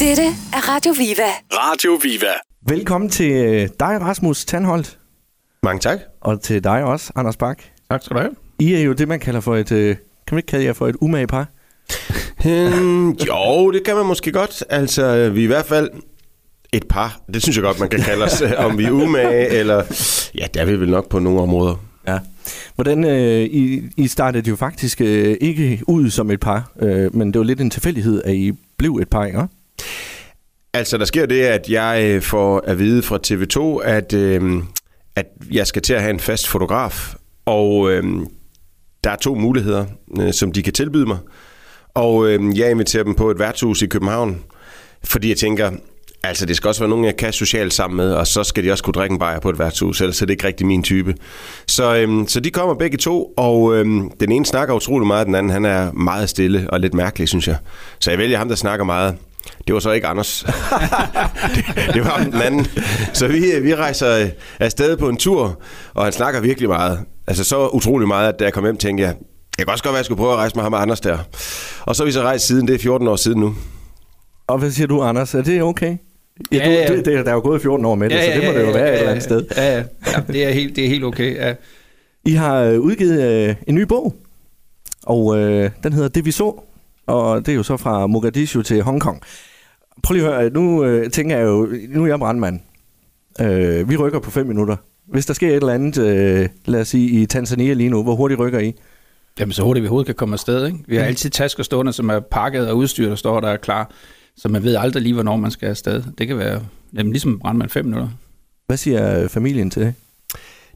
Dette er Radio Viva. Radio Viva. Velkommen til øh, dig, Rasmus Tandholt, Mange tak. og til dig også, Anders Bak. Tak skal du have. I er jo det, man kalder for et... Øh, kan man ikke kalde jer for et umage par? Hmm, jo, det kan man måske godt. Altså, vi er i hvert fald et par. Det synes jeg godt, man kan kalde os. om vi er umage, eller... Ja, det er vi vel nok på nogle områder. Ja. Hvordan, øh, I, I startede jo faktisk øh, ikke ud som et par, øh, men det var lidt en tilfældighed, at I blev et par, ikke? Altså, der sker det, at jeg øh, får at vide fra TV2, at, øh, at jeg skal til at have en fast fotograf, og øh, der er to muligheder, øh, som de kan tilbyde mig. Og øh, jeg inviterer dem på et værtshus i København, fordi jeg tænker, altså det skal også være nogen, jeg kan socialt sammen med, og så skal de også kunne drikke en bajer på et værtshus, ellers er det ikke rigtig min type. Så, øh, så de kommer begge to, og øh, den ene snakker utrolig meget, den anden han er meget stille og lidt mærkelig, synes jeg. Så jeg vælger ham, der snakker meget. Det var så ikke Anders. det, det var den anden. Så vi, vi rejser afsted på en tur, og han snakker virkelig meget. Altså så utrolig meget, at da jeg kom hjem, tænkte jeg, jeg kan også godt være, at jeg skulle prøve at rejse med ham og Anders der. Og så har vi så rejst siden, det er 14 år siden nu. Og hvad siger du, Anders? Er det okay? Ja, Ja, du, ja. Det, det, der er jo gået 14 år med det, så det må det jo være et eller andet sted. Ja, ja, ja det, er helt, det er helt okay. Ja. I har øh, udgivet øh, en ny bog, og øh, den hedder Det vi så, og det er jo så fra Mogadishu til Hongkong. Prøv lige at høre, nu øh, tænker jeg jo, nu er jeg brandmand. Øh, vi rykker på 5 minutter. Hvis der sker et eller andet, øh, lad os sige i Tanzania lige nu, hvor hurtigt rykker I? Jamen, så hurtigt vi overhovedet kan komme afsted. Ikke? Vi har altid tasker stående, som er pakket og udstyr, der står der er klar. Så man ved aldrig lige, hvornår man skal afsted. Det kan være jamen, ligesom brandmand 5 minutter. Hvad siger familien til det?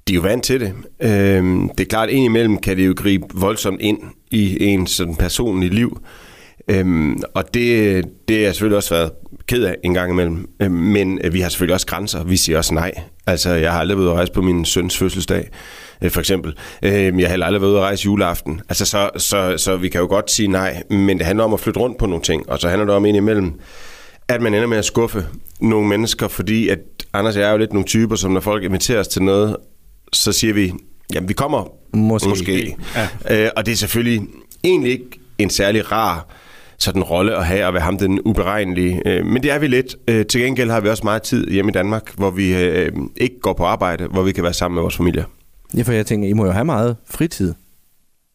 De er jo vant til det. Øhm, det er klart, at indimellem kan det jo gribe voldsomt ind i en sådan personlig liv. Øhm, og det, det har jeg selvfølgelig også været ked af en gang imellem. Øhm, men øh, vi har selvfølgelig også grænser. Vi siger også nej. Altså, jeg har aldrig været ude at rejse på min søns fødselsdag, øh, for eksempel. Øhm, jeg har heller aldrig været ude at rejse juleaften. Altså, så, så, så vi kan jo godt sige nej. Men det handler om at flytte rundt på nogle ting. Og så handler det om indimellem, at man ender med at skuffe nogle mennesker, fordi at Anders og jeg er jo lidt nogle typer, som når folk inviterer os til noget, så siger vi, jamen vi kommer Måske. måske. Ja. Øh, og det er selvfølgelig egentlig ikke en særlig rar sådan rolle at have at være ham den uberegnelige. Øh, men det er vi lidt. Øh, til gengæld har vi også meget tid hjemme i Danmark, hvor vi øh, ikke går på arbejde, hvor vi kan være sammen med vores familie. Ja, for jeg tænker, I må jo have meget fritid.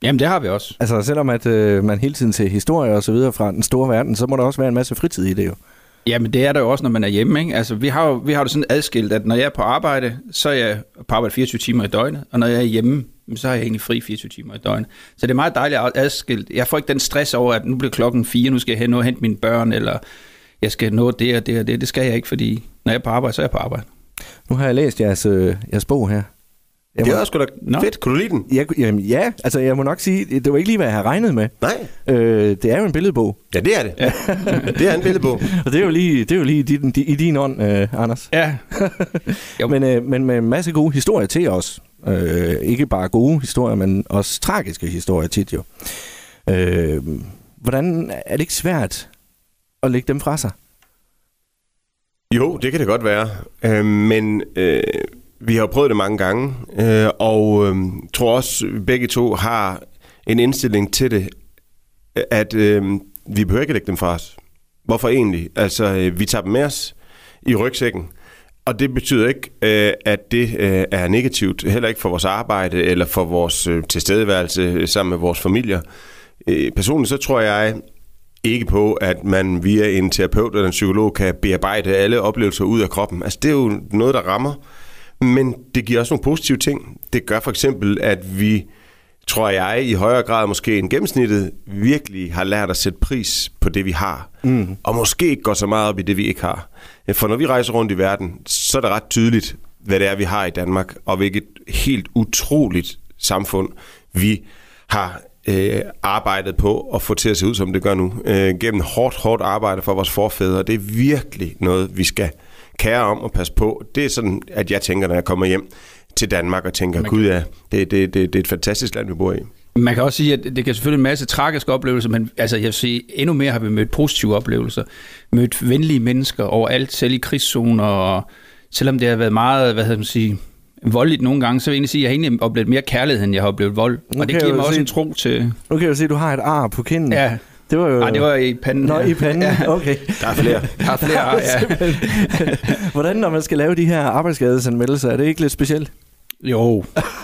Jamen, det har vi også. Altså, selvom at øh, man hele tiden ser historier og så videre fra den store verden, så må der også være en masse fritid i det jo. Jamen, det er der jo også, når man er hjemme. Ikke? Altså, vi har jo vi har det sådan adskilt, at når jeg er på arbejde, så er jeg på arbejde 24 timer i døgnet, og når jeg er hjemme, så har jeg egentlig fri 24 timer i døgnet. Så det er meget dejligt at adskilt. Jeg får ikke den stress over, at nu bliver klokken 4, nu skal jeg hen og hente mine børn, eller jeg skal nå det og det og det. Det skal jeg ikke, fordi når jeg er på arbejde, så er jeg på arbejde. Nu har jeg læst jeres, øh, jeres bog her. Jeg Det er også sgu da Nå. fedt. Kunne du lide den? jeg, jamen, ja, altså jeg må nok sige, det var ikke lige, hvad jeg havde regnet med. Nej. Øh, det er jo en billedbog, Ja, det er det. Ja. det er en billedbog. og det er jo lige, det er jo lige i, din, i din ånd, øh, Anders. Ja, Jo. men, øh, men med en masse gode historier til os. Øh, ikke bare gode historier, men også tragiske historier tit jo. Øh, hvordan er det ikke svært at lægge dem fra sig? Jo, det kan det godt være. Øh, men øh, vi har prøvet det mange gange, øh, og øh, tror også, at begge to har en indstilling til det, at øh, vi behøver ikke lægge dem fra os. Hvorfor egentlig? Altså, øh, vi tager dem med os i rygsækken, og det betyder ikke, øh, at det øh, er negativt, heller ikke for vores arbejde eller for vores øh, tilstedeværelse sammen med vores familier. Øh, personligt så tror jeg ikke på, at man via en terapeut eller en psykolog kan bearbejde alle oplevelser ud af kroppen. Altså det er jo noget, der rammer, men det giver også nogle positive ting. Det gør for eksempel, at vi, tror jeg, i højere grad måske end gennemsnittet, virkelig har lært at sætte pris på det, vi har. Mm. Og måske ikke går så meget op i det, vi ikke har. For når vi rejser rundt i verden, så er det ret tydeligt, hvad det er, vi har i Danmark, og hvilket helt utroligt samfund vi har øh, arbejdet på at få til at se ud, som det gør nu. Øh, gennem hårdt, hårdt arbejde for vores forfædre. Det er virkelig noget, vi skal kære om og passe på. Det er sådan, at jeg tænker, når jeg kommer hjem til Danmark og tænker, gud ja, det, det, det, det er et fantastisk land, vi bor i. Man kan også sige, at det kan selvfølgelig en masse tragiske oplevelser, men altså, jeg vil sige, endnu mere har vi mødt positive oplevelser. Mødt venlige mennesker overalt, selv i krigszoner, og selvom det har været meget, hvad hedder man sige, voldeligt nogle gange, så vil jeg egentlig sige, at jeg har egentlig oplevet mere kærlighed, end jeg har oplevet vold. Nu og det kan giver mig også se- en tro til... Nu kan jeg jo se, at du har et ar på kinden. Ja, Det var jo... Nej, det var i panden. Nå, ja. i panden, Ja, okay. Der er flere. der er flere, ja. Hvordan, når man skal lave de her arbejdsskadesanmeldelser, er det ikke lidt specielt? Jo,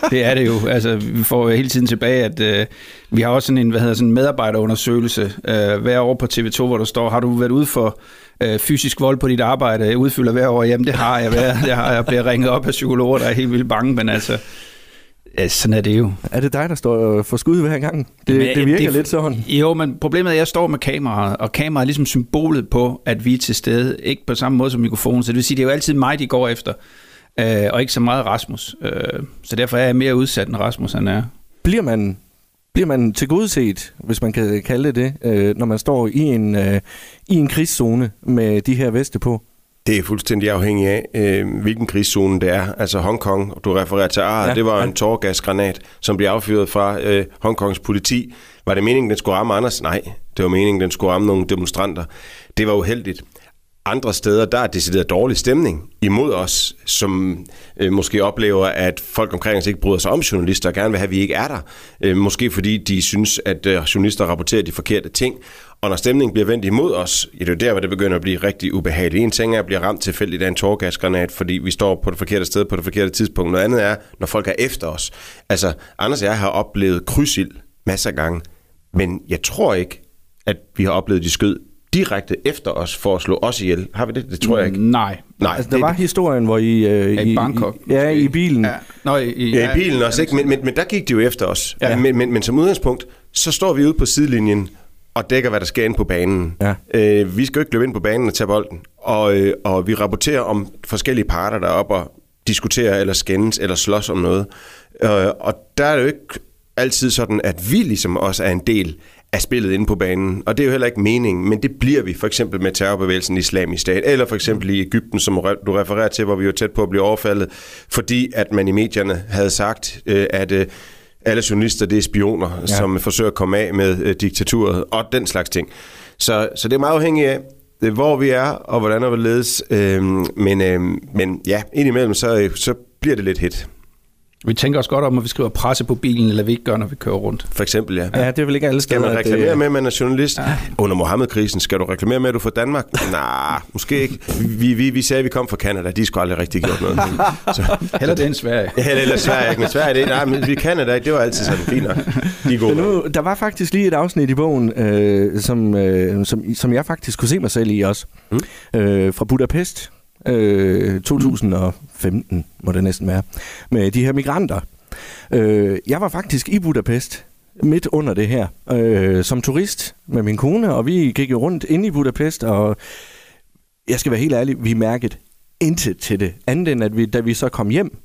det er det jo. Altså, vi får jo hele tiden tilbage, at øh, vi har også sådan en, hvad hedder, sådan en medarbejderundersøgelse øh, hver år på TV2, hvor der står, har du været ude for øh, fysisk vold på dit arbejde? Jeg udfylder hver år. Jamen, det har jeg været. Det har jeg bliver ringet op af psykologer, der er helt vildt bange, men altså, ja, sådan er det jo. Er det dig, der står for skud hver gang? Det, Men, det virker det- lidt sådan. Jo, men problemet er, at jeg står med kameraet, og kameraet er ligesom symbolet på, at vi er til stede, ikke på samme måde som mikrofonen. Så det vil sige, det er jo altid mig, de går efter, øh, og ikke så meget Rasmus. Øh, så derfor er jeg mere udsat, end Rasmus han er. Bliver man, bliver man tilgodeset, hvis man kan kalde det det, øh, når man står i en, øh, i en krigszone med de her veste på? Det er fuldstændig afhængig af, øh, hvilken krigszone det er. Altså Hongkong, du refererer til, ah, Ja, det var ja. en tårgasgranat, som blev affyret fra øh, Hongkongs politi. Var det meningen, den skulle ramme Anders? Nej, det var meningen, den skulle ramme nogle demonstranter. Det var uheldigt. Andre steder, der er decideret dårlig stemning imod os, som øh, måske oplever, at folk omkring os ikke bryder sig om journalister og gerne vil have, at vi ikke er der. Øh, måske fordi de synes, at øh, journalister rapporterer de forkerte ting. Og når stemningen bliver vendt imod os, ja, det er jo der, hvor det begynder at blive rigtig ubehageligt. En ting er at blive ramt tilfældigt af en tårgasgranat, fordi vi står på det forkerte sted på det forkerte tidspunkt. Noget andet er, når folk er efter os. Altså, Anders og jeg har oplevet krydsild masser af gange, men jeg tror ikke, at vi har oplevet, de skød direkte efter os for at slå os ihjel. Har vi det? Det tror jeg ikke. Nej. Nej, Altså, der det, var historien, hvor I... Øh, Ja, i Bangkok. I, ja, i bilen. Ja. Nå, i, i, Ja, i bilen også, ikke? Men, men, men der gik de jo efter os. Ja. Ja. Men, men, men som udgangspunkt, så står vi ude på sidelinjen og dækker, hvad der sker inde på banen. Ja. Øh, vi skal jo ikke løbe ind på banen og tage bolden. Og, øh, og vi rapporterer om forskellige parter, der er oppe og diskuterer eller skændes eller slås om noget. Øh, og der er det jo ikke altid sådan, at vi ligesom også er en del af spillet inde på banen. Og det er jo heller ikke meningen, men det bliver vi for eksempel med terrorbevægelsen Islamisk Stat, eller for eksempel i Ægypten, som du refererer til, hvor vi var tæt på at blive overfaldet, fordi at man i medierne havde sagt, øh, at øh, alle journalister det er spioner, Ja. som forsøger at komme af med øh, diktaturet og den slags ting. Så, så det er meget afhængigt af, øh, hvor vi er, og hvordan og hvorledes. Øh, men, øh, men ja, indimellem, så, øh, så bliver det lidt hit. Vi tænker os godt om, at vi skriver presse på bilen, eller vi ikke gør, når vi kører rundt. For eksempel, ja. Ja, det er vel ikke alle Skal steder, man at, reklamere øh, med, at man er journalist? Ja. Under Mohammed-krisen, skal du reklamere med, at du er fra Danmark? Nej, måske ikke. Vi, vi, vi sagde, at vi kom fra Canada. De skulle aldrig rigtig gjort noget. Så, Heller det end Sverige. ja, eller Sverige, ikke? Men Sverige, det, nej, men vi Canada, det var altid sådan fint nok. De gode. Men nu, der var faktisk lige et afsnit i bogen, øh, som, øh, som, som jeg faktisk kunne se mig selv i også. Mm. Øh, fra Budapest. Øh, 2015 må det næsten være. Med de her migranter. Øh, jeg var faktisk i Budapest midt under det her, øh, som turist med min kone, og vi gik jo rundt inde i Budapest, og jeg skal være helt ærlig, vi mærkede intet til det, andet end at vi, da vi så kom hjem,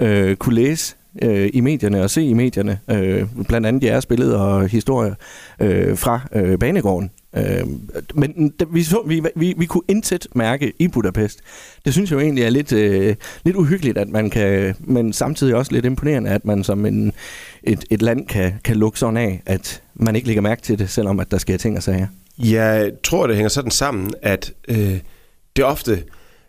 øh, kunne læse øh, i medierne og se i medierne, øh, blandt andet jeres billeder og historier øh, fra øh, banegården. Øh, men da vi, så, vi, vi, vi kunne intet mærke i Budapest. Det synes jeg jo egentlig er lidt, øh, lidt uhyggeligt, at man kan, men samtidig også lidt imponerende, at man som en, et, et land kan, kan lukke sådan af, at man ikke lægger mærke til det, selvom at der sker ting og sager. Jeg tror, det hænger sådan sammen, at øh, det ofte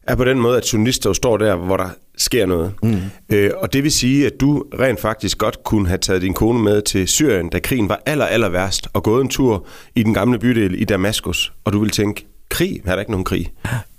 er på den måde, at journalister jo står der, hvor der sker noget. Mm. Øh, og det vil sige, at du rent faktisk godt kunne have taget din kone med til Syrien, da krigen var aller, aller værst, og gået en tur i den gamle bydel i Damaskus, og du ville tænke, krig? Er der ikke nogen krig?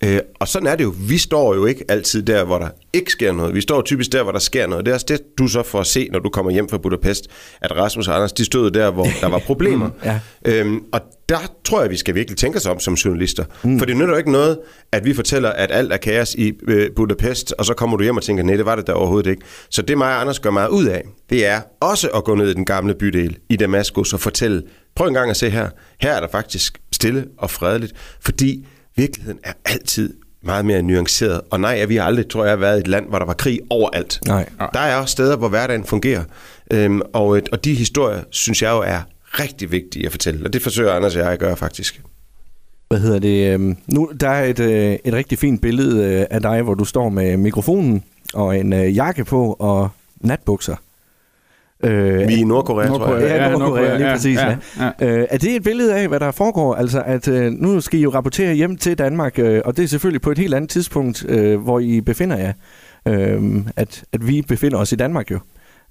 Øh, og sådan er det jo. Vi står jo ikke altid der, hvor der ikke sker noget. Vi står typisk der, hvor der sker noget. Det er også det, du så får at se, når du kommer hjem fra Budapest, at Rasmus og Anders, de stod der, hvor der var problemer. Ja. Øhm, og der tror jeg, vi skal virkelig tænke os om som journalister. Mm. For det nytter jo ikke noget, at vi fortæller, at alt er kaos i øh, Budapest, og så kommer du hjem og tænker, nej, det var det der overhovedet ikke. Så det mig og Anders gør meget ud af, det er også at gå ned i den gamle bydel i Damaskus og fortælle, prøv en gang at se her, her er der faktisk stille og fredeligt, fordi virkeligheden er altid meget mere nuanceret. Og nej, vi har aldrig, tror jeg, været et land, hvor der var krig overalt. Nej. Der er også steder, hvor hverdagen fungerer. Øhm, og, og de historier, synes jeg jo er rigtig vigtige at fortælle. Og det forsøger Anders og jeg at gøre faktisk. Hvad hedder det? øhm, Nu, der er et, øh, et rigtig fint billede øh, af dig, hvor du står med mikrofonen og en øh, jakke på og natbukser. Øh, Vi er i Nordkorea, tror jeg. Ja, Nordkorea, lige præcis, ja. ja. Øh, er det et billede af, hvad der foregår? Altså, at øh, nu skal I jo rapportere hjem til Danmark, øh, og det er selvfølgelig på et helt andet tidspunkt, øh, hvor I befinder jer. Øh, at, at vi befinder os i Danmark jo.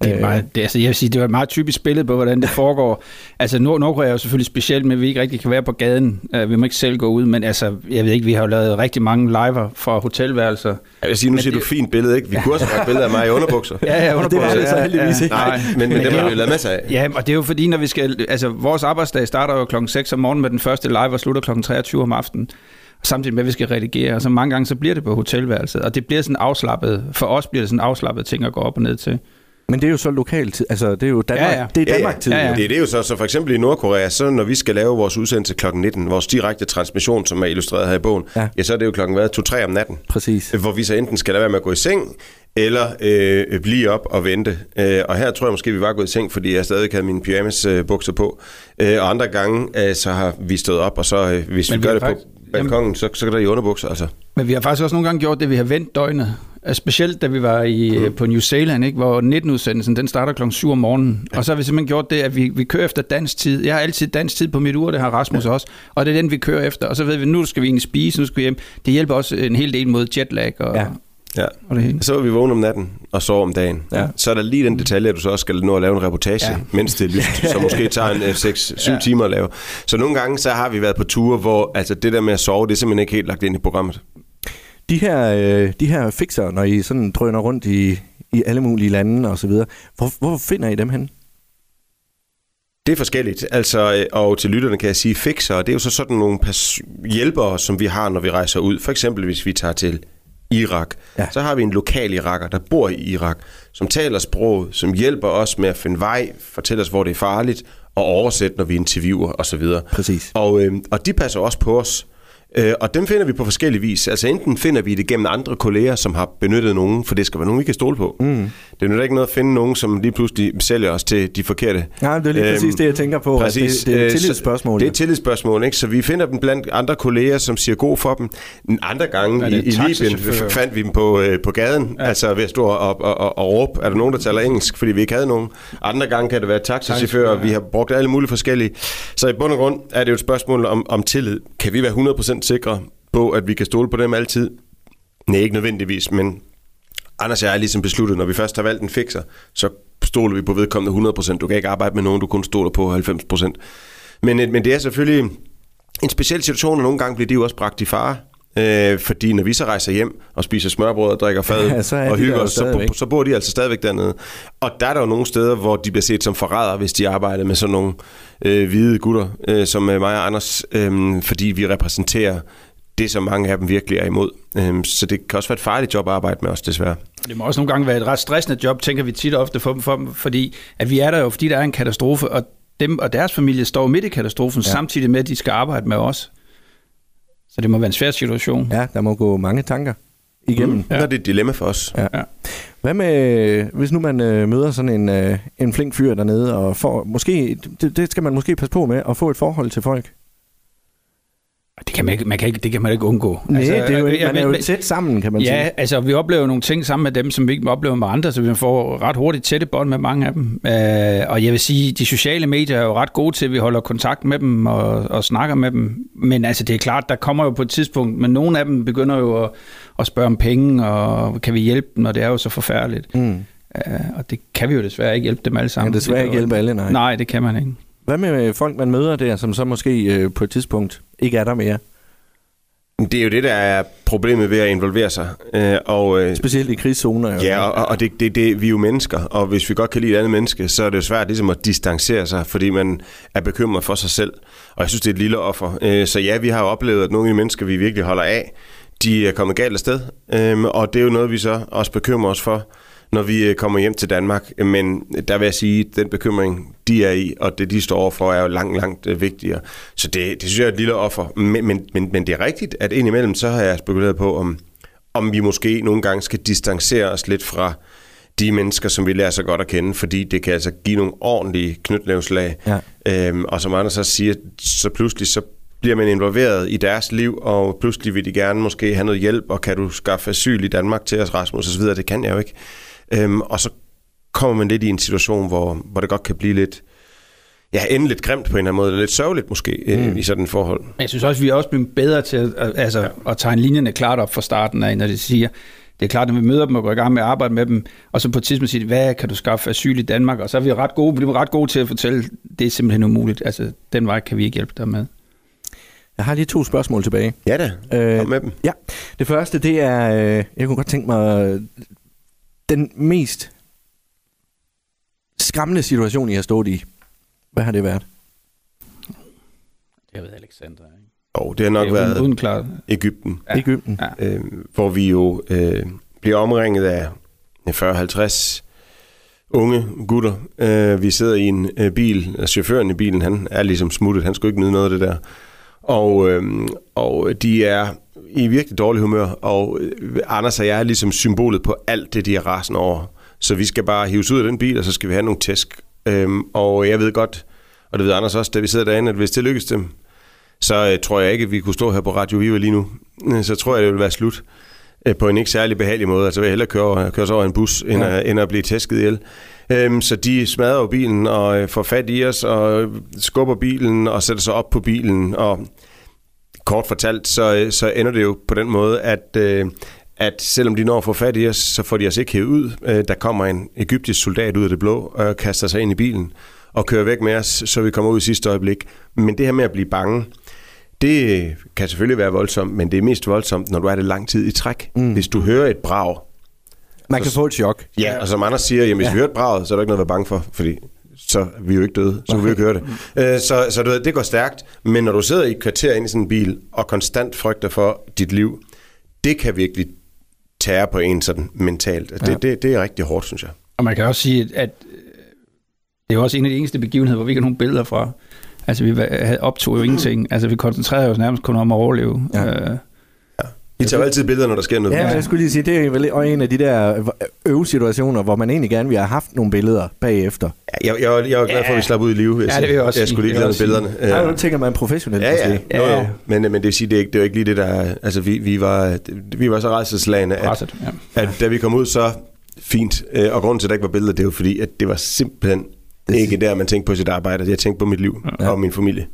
Det er meget, det, altså jeg vil sige, det var et meget typisk billede på, hvordan det foregår. altså Nord Nordkorea er jo selvfølgelig specielt, men vi ikke rigtig kan være på gaden. Uh, vi må ikke selv gå ud, men altså, jeg ved ikke, vi har jo lavet rigtig mange liver fra hotelværelser. Jeg vil sige, nu Men siger det- du fint billede, ikke? Vi kunne også have et billede af mig i underbukser. Ja, ja, det var det så heldigvis ikke. Nej, men, men dem har vi jo lavet masser af. Ja, og det er jo fordi, når vi skal... Altså, vores arbejdsdag starter jo klokken 6 om morgenen med den første live, og slutter klokken 23 om aftenen. Samtidig med, at vi skal redigere. Og så mange gange, så bliver det på hotelværelset. Og det bliver sådan afslappet. For os bliver det sådan afslappet ting at gå op og ned til. Men det er jo så lokal tid. Altså, det er jo Danmark. Ja, ja. Det er Ja, ja. Danmark-tid. Ja, ja. Det, det er jo så, så for eksempel i Nordkorea, så når vi skal lave vores udsendelse kl. 19, vores direkte transmission, som er illustreret her i bogen, Ja. ja, ja så er det jo klokken hvad, 2-3 om natten. Præcis. Hvor vi så enten skal lade være med at gå i seng, eller øh, blive op og vente. Øh, og her tror jeg måske, vi var gået i seng, fordi jeg stadig havde mine pyjamas øh, bukser på. Øh, og andre gange, øh, så har vi stået op, og så øh, hvis Men vi gør det faktisk- på balkongen, så, så kan der i underbukser. Altså. Men vi har faktisk også nogle gange gjort det, vi har vendt døgnet. Altså, Specielt da vi var i, mm. på New Zealand, ikke, hvor 19-udsendelsen den starter klokken 7 om morgenen. Og så har vi simpelthen gjort det, at vi, vi kører efter dansk tid. Jeg har altid dansk tid på mit ur, det har Rasmus ja. også. Og det er den, vi kører efter. Og så ved vi, nu skal vi egentlig spise, nu skal vi hjem. Det hjælper også en hel del mod jetlag og, Ja. Ja. Og det hele. Så er vi vågne om natten og sover om dagen. Ja. Så er der lige den detalje, at du så også skal nå at lave en reportage, Ja. mens det er lyst, som måske tager en 6-7 Ja. ja. timer at lave. Så nogle gange så har vi været på ture, hvor altså, det der med at sove, det er simpelthen ikke helt lagt ind i programmet. De her, øh, de her fixer, når I sådan drøner rundt i, i alle mulige lande og så videre, hvor, hvor finder I dem hen? Det er forskelligt. Altså, øh, og til lytterne kan jeg sige, fixer, det er jo så sådan nogle hjælpere, som vi har, når vi rejser ud. For eksempel, hvis vi tager til Irak, Ja. så har vi en lokal iraker, der bor i Irak, som taler sproget, som hjælper os med at finde vej, fortæller os, hvor det er farligt, og oversætte, når vi interviewer osv. Præcis. Og, øh, og de passer også på os. Øh, og dem finder vi på forskellige vis. Altså enten finder vi det gennem andre kolleger, som har benyttet nogen, for det skal være nogen, vi kan stole på. Mm. Det er nu da ikke noget at finde nogen, som lige pludselig sælger os til de forkerte. Nej, det er lige præcis det, jeg tænker på. Præcis. Det, det er et Øh, tillidsspørgsmål. Det er ja. et tillidsspørgsmål, ikke? Så vi finder dem blandt andre kolleger, som siger god for dem. Andre gange Er i, i Libyen fandt vi dem på, øh, på gaden, ja. altså ved at stå og, og, og, og råbe, er der nogen, der taler engelsk, fordi vi ikke havde nogen. Andre gange kan det være taxachauffører, Taxachauffører, vi har brugt alle mulige forskellige. Så i bund og grund er det jo et spørgsmål om, om tillid. Kan vi være 100% sikre på, at vi kan stole på dem altid? Nej, ikke nødvendigvis, men Anders og jeg er ligesom besluttet, når vi først har valgt en fixer, så stoler vi på vedkommende 100%. Du kan ikke arbejde med nogen, du kun stoler på 90%. Men, øh, men det er selvfølgelig en speciel situation, og nogle gange bliver de jo også bragt i fare. Øh, fordi når vi så rejser hjem og spiser smørbrød og drikker fad Ja, så og hygger os, så, så bor de altså stadigvæk dernede. Og der er der jo nogle steder, hvor de bliver set som forrædere, hvis de arbejder med sådan nogle øh, hvide gutter, øh, som øh, mig og Anders, øh, fordi vi repræsenterer det, som mange af dem virkelig er imod. Øh, så det kan også være et farligt job at arbejde med os, desværre. Det må også nogle gange være et ret stressende job, tænker vi tit og ofte for dem, for dem fordi at vi er der jo, fordi der er en katastrofe, og dem og deres familie står midt i katastrofen, ja. samtidig med, at de skal arbejde med os. Så det må være en svær situation. Ja, der må gå mange tanker igennem. Mm. Ja. Så er det et dilemma for os. Ja. Ja. Hvad med, hvis nu man øh, møder sådan en, øh, en flink fyr dernede, og får, måske, det, det skal man måske passe på med, at få et forhold til folk? Det kan man ikke, man kan ikke, det kan man ikke undgå. Nej, altså, det er jo, ja, man er jo tæt sammen, kan man Ja, sige. altså vi oplever nogle ting sammen med dem, som vi ikke oplever med andre, så vi får ret hurtigt tætte bånd med mange af dem. Øh, og jeg vil sige, de sociale medier er jo ret gode til, at vi holder kontakt med dem og, og snakker med dem. Men altså det er klart, der kommer jo på et tidspunkt, men nogle af dem begynder jo at, at spørge om penge, og kan vi hjælpe dem, og det er jo så forfærdeligt. Mm. Øh, og det kan vi jo desværre ikke hjælpe dem alle sammen. Kan desværre ikke hjælpe alle, nej. Nej, det kan man ikke. Hvad med folk, man møder der, som så måske øh, på et tidspunkt ikke er der mere? Det er jo det, der er problemet ved at involvere sig. Øh, og, øh, Specielt i krigszoner. Jo. Ja, og, og det, det, det, vi er jo mennesker, og hvis vi godt kan lide et andet menneske, så er det jo svært ligesom at distancere sig, fordi man er bekymret for sig selv. Og jeg synes, det er et lille offer. Øh, Så ja, vi har jo oplevet, at nogle af de mennesker, vi virkelig holder af, de er kommet galt afsted. Øhm, Og det er jo noget, vi så også bekymrer os for, når vi øh, kommer hjem til Danmark. Men der vil jeg sige, at den bekymring, de er i, og det, de står overfor, er jo langt, langt øh, vigtigere. Så det, det synes jeg er et lille offer. Men, men, men, men det er rigtigt, at indimellem, så har jeg spekuleret på, om, om vi måske nogle gange skal distancere os lidt fra de mennesker, som vi lærer så godt at kende, fordi det kan altså give nogle ordentlige knytnævslag. Ja. Øhm, og som Anders også siger, så pludselig så bliver man involveret i deres liv, og pludselig vil de gerne måske have noget hjælp, og kan du skaffe asyl i Danmark til os, Rasmus, og så videre. Det kan jeg jo ikke. Øhm, og så kommer man lidt i en situation, hvor, hvor det godt kan blive lidt, ja, ende lidt grimt på en eller anden måde, eller lidt sørgeligt måske, mm. øh, i sådan et forhold. Jeg synes også, vi er også blevet bedre til at, at- altså, at tegne linjerne klart op fra starten af, når de siger, det er klart, at vi møder dem og går i gang med at arbejde med dem, og så på et tidspunkt siger de, hvad kan du skaffe asyl i Danmark? Og så er vi ret gode, vi er ret gode til at fortælle, det er simpelthen umuligt. Altså, den vej kan vi ikke hjælpe dig med. Jeg har lige to spørgsmål tilbage. Ja da, Øh, kom med dem. Ja, det første, det er, øh, jeg kunne godt tænke mig, den mest skræmmende situation, I har stået i. Hvad har det været? Det har været Alexander. Ikke? Og det har nok det været uden, uden klart. Ægypten, Ja. Ægypten. Ja. øh, hvor vi jo øh, bliver omringet af 40-50 unge gutter. Øh, vi sidder i en øh, bil, og chaufføren i bilen, han er ligesom smuttet, han skulle ikke nyde noget af det der. Og, øh, og de er i virkelig dårlig humør, og øh, Anders og jeg er ligesom symbolet på alt det, de er rasende over. Så vi skal bare hives ud af den bil, og så skal vi have nogle tæsk. Øhm, og jeg ved godt, og det ved Anders også, da vi sidder derinde, at hvis det lykkes dem, så øh, tror jeg ikke, at vi kunne stå her på Radio Viva lige nu. Øh, Så tror jeg, det vil være slut øh, på en ikke særlig behagelig måde. Altså vil jeg hellere køre, køre sig over en bus, end, ja. at, end at blive tæsket ihjel. Øhm, så de smadrer jo bilen og øh, får fat i os og skubber bilen og sætter sig op på bilen. Og kort fortalt, så, øh, så ender det jo på den måde, at, øh, at selvom de når at få fat i os, så får de os ikke hævet ud. Øh, der kommer en egyptisk soldat ud af det blå og kaster sig ind i bilen og kører væk med os, så vi kommer ud i sidste øjeblik. Men det her med at blive bange, det kan selvfølgelig være voldsomt, men det er mest voldsomt, når du er det lang tid i træk. Mm. Hvis du hører et brag, Man kan få et chok. Ja, og som Anders siger, jamen, hvis ja. vi hørte braget, så er der ikke noget at være bange for, fordi så er vi jo ikke døde, så kunne vi jo ikke høre det. Øh, Så, så du ved, det går stærkt, men når du sidder i et kvarter inde i sådan en bil, og konstant frygter for dit liv, det kan virkelig tære på en sådan mentalt. Det, Ja. ja. det, det er rigtig hårdt, synes jeg. Og man kan også sige, at, øh, det er også en af de eneste begivenheder, hvor vi ikke har nogen billeder fra. Altså, vi havde optog jo ingenting. Altså, vi koncentrerede os nærmest kun om at overleve. Ja. Øh, I tager jo altid billeder, når der sker noget. Ja, jeg skulle lige sige, det er vel også en af de der øvesituationer, hvor man egentlig gerne vil have haft nogle billeder bagefter. Jeg, jeg, jeg, jeg er glad for, at vi slap ud i live. Ja, det vil jeg også Jeg skulle lige glemme billederne. Ja, nu tænker man professionelt Ja, ja. måske. Jo, Ja, jo. ja. Men, men det vil sige, det er, ikke, det er jo ikke lige det, der... Altså, vi, vi, var, vi var så rejseslagende, at, presset, ja. at da vi kom ud, så fint. Øh, Og grunden til, at der ikke var billeder, det er jo fordi, at det var simpelthen Det- ikke der, man tænkte på sit arbejde. Jeg tænkte på mit liv Ja. ja. og min familie.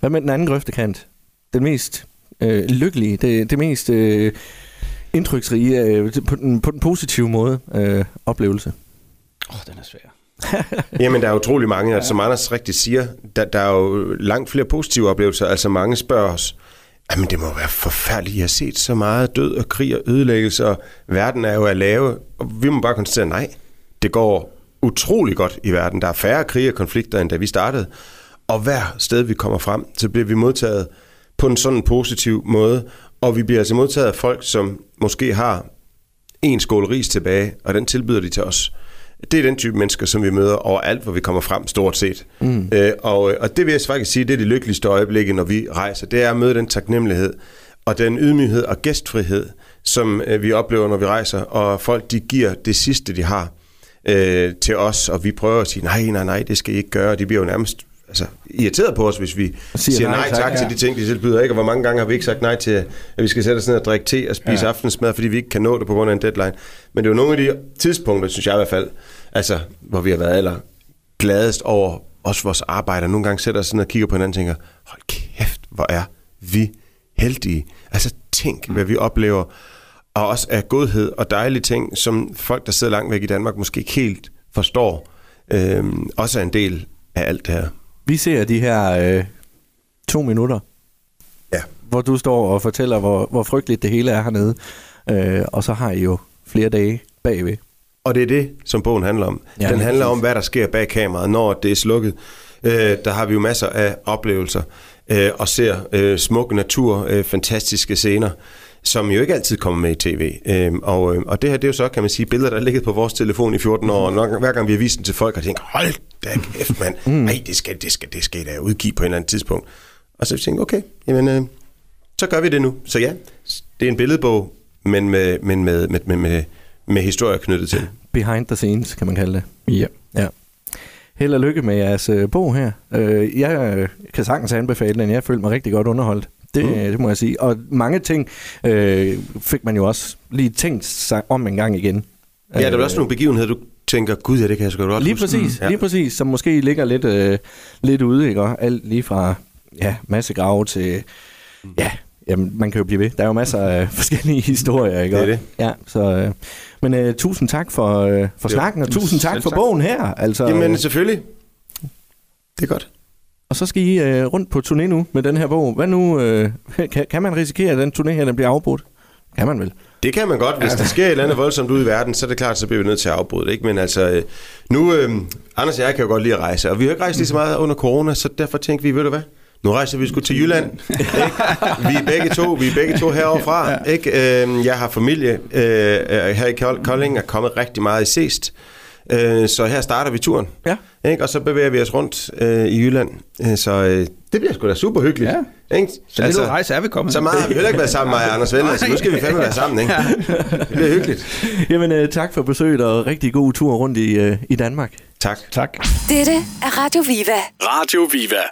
Hvad med den anden grøftekant? Den mest øh, lykkelige, det, det mest øh, indtryksrige, øh, på, den, på den positive måde, øh, oplevelse. Åh, oh, den er svær. Jamen, der er utrolig mange, ja. som Anders rigtig siger, der, der er jo langt flere positive oplevelser. Altså, mange spørger os, jamen, det må være forfærdeligt, I har set så meget død og krig og ødelæggelse, og verden er jo at lave. Og vi må bare konstatere, nej, det går utrolig godt i verden. Der er færre krige og konflikter, end da vi startede. Og hver sted, vi kommer frem, så bliver vi modtaget på en sådan positiv måde, og vi bliver altså modtaget af folk, som måske har en skål ris tilbage, og den tilbyder de til os. Det er den type mennesker, som vi møder overalt, hvor vi kommer frem, stort set. Mm. Øh, og, og det vil jeg faktisk sige, det er de lykkeligste øjeblikke, når vi rejser. Det er at møde den taknemmelighed, og den ydmyghed og gæstfrihed, som øh, vi oplever, når vi rejser, og folk de giver det sidste, de har øh, til os, og vi prøver at sige, nej, nej, nej, det skal I ikke gøre, og de bliver jo nærmest altså, irriteret på os, hvis vi siger, siger nej tak, tak ja. til de ting, de tilbyder. Ikke? Og hvor mange gange har vi ikke sagt nej til, at vi skal sætte os ned og drikke te og spise Ja. ja. aftensmad, fordi vi ikke kan nå det på grund af en deadline. Men det er jo nogle af de tidspunkter, synes jeg i hvert fald, altså, hvor vi har været aller gladest over også vores arbejde. Og nogle gange sætter os ned og kigger på hinanden og tænker, hold kæft, hvor er vi heldige. Altså tænk, hvad vi oplever. Og også af godhed og dejlige ting, som folk, der sidder langt væk i Danmark, måske ikke helt forstår. Øhm, også er en del af alt det her. Vi ser de her øh, to minutter, Ja. hvor du står og fortæller, hvor, hvor frygteligt det hele er hernede. Øh, og så har I jo flere dage bagved. Og det er det, som bogen handler om. Ja, Den handler om, hvad der sker bag kameraet, når det er slukket. Øh, der har vi jo masser af oplevelser øh, og ser øh, smuk natur, øh, fantastiske scener, som jo ikke altid kommer med i tv. Øh, og, øh, og det her, det er jo så, kan man sige, billeder, der er ligget på vores telefon i 14 år, og nok, hver gang vi har vist den til folk, har tænkt, hold da kæft, mand, nej, det skal, det, skal, det skal da udgive på et eller andet tidspunkt. Og så tænkte jeg, okay, jamen, øh, så gør vi det nu. Så ja, det er en billedbog, men med, men med, med, med, med, med historier knyttet til. Behind the scenes, kan man kalde det. Ja. Ja. Held og lykke med jeres øh, bog her. Øh, jeg øh, kan sagtens anbefale den. Jeg følte mig rigtig godt underholdt. Det, mm. Mm. det må jeg sige. Og mange ting øh, fik man jo også lige tænkt sig om en gang igen. Ja, der er også nogle begivenheder, du tænker, gud ja, det kan jeg sgu godt Lige huske. præcis, Ja. lige præcis, som måske ligger lidt, øh, lidt ude, ikke? Og alt lige fra ja, masse grave til, ja, jamen, man kan jo blive ved. Der er jo masser af forskellige historier, ikke? Det er det. Ja, så, øh, men øh, tusind tak for, øh, for Jo. snakken, og tusind tak for tak. bogen her. Altså, Jamen, øh, selvfølgelig. Det er godt. Og så skal I øh, rundt på turné nu med den her bog. Hvad nu? Øh, kan, kan man risikere, at den turné her den bliver afbrudt? Kan man vel? Det kan man godt. Hvis der sker et eller andet voldsomt ude i verden, så er det klart, så bliver vi nødt til at afbryde det. Ikke? Men altså, øh, nu, øh, Anders og jeg kan jo godt lide at rejse, og vi har ikke rejst lige så meget under corona, så derfor tænkte vi, ved du hvad? Nu rejser vi sgu til Jylland. Ikke? Vi er begge to, vi er begge to herovre fra. Ikke? Øh, jeg har familie øh, her i Kold- Kolding, er kommet rigtig meget i Seest. Øh, så her starter vi turen. Ja. Ikke? Og så bevæger vi os rundt øh, i Jylland. Øh, så øh, det bliver sgu da super hyggeligt. Ja. Ikke? Så altså, lidt rejse er vi kommet. så meget har vi heller ikke været sammen med Anders Venner, så nu skal vi fandme være sammen. Ikke? Det bliver hyggeligt. Jamen, øh, tak for besøget, og rigtig god tur rundt i, øh, i Danmark. Tak. Tak. Dette er Radio Viva. Radio Viva.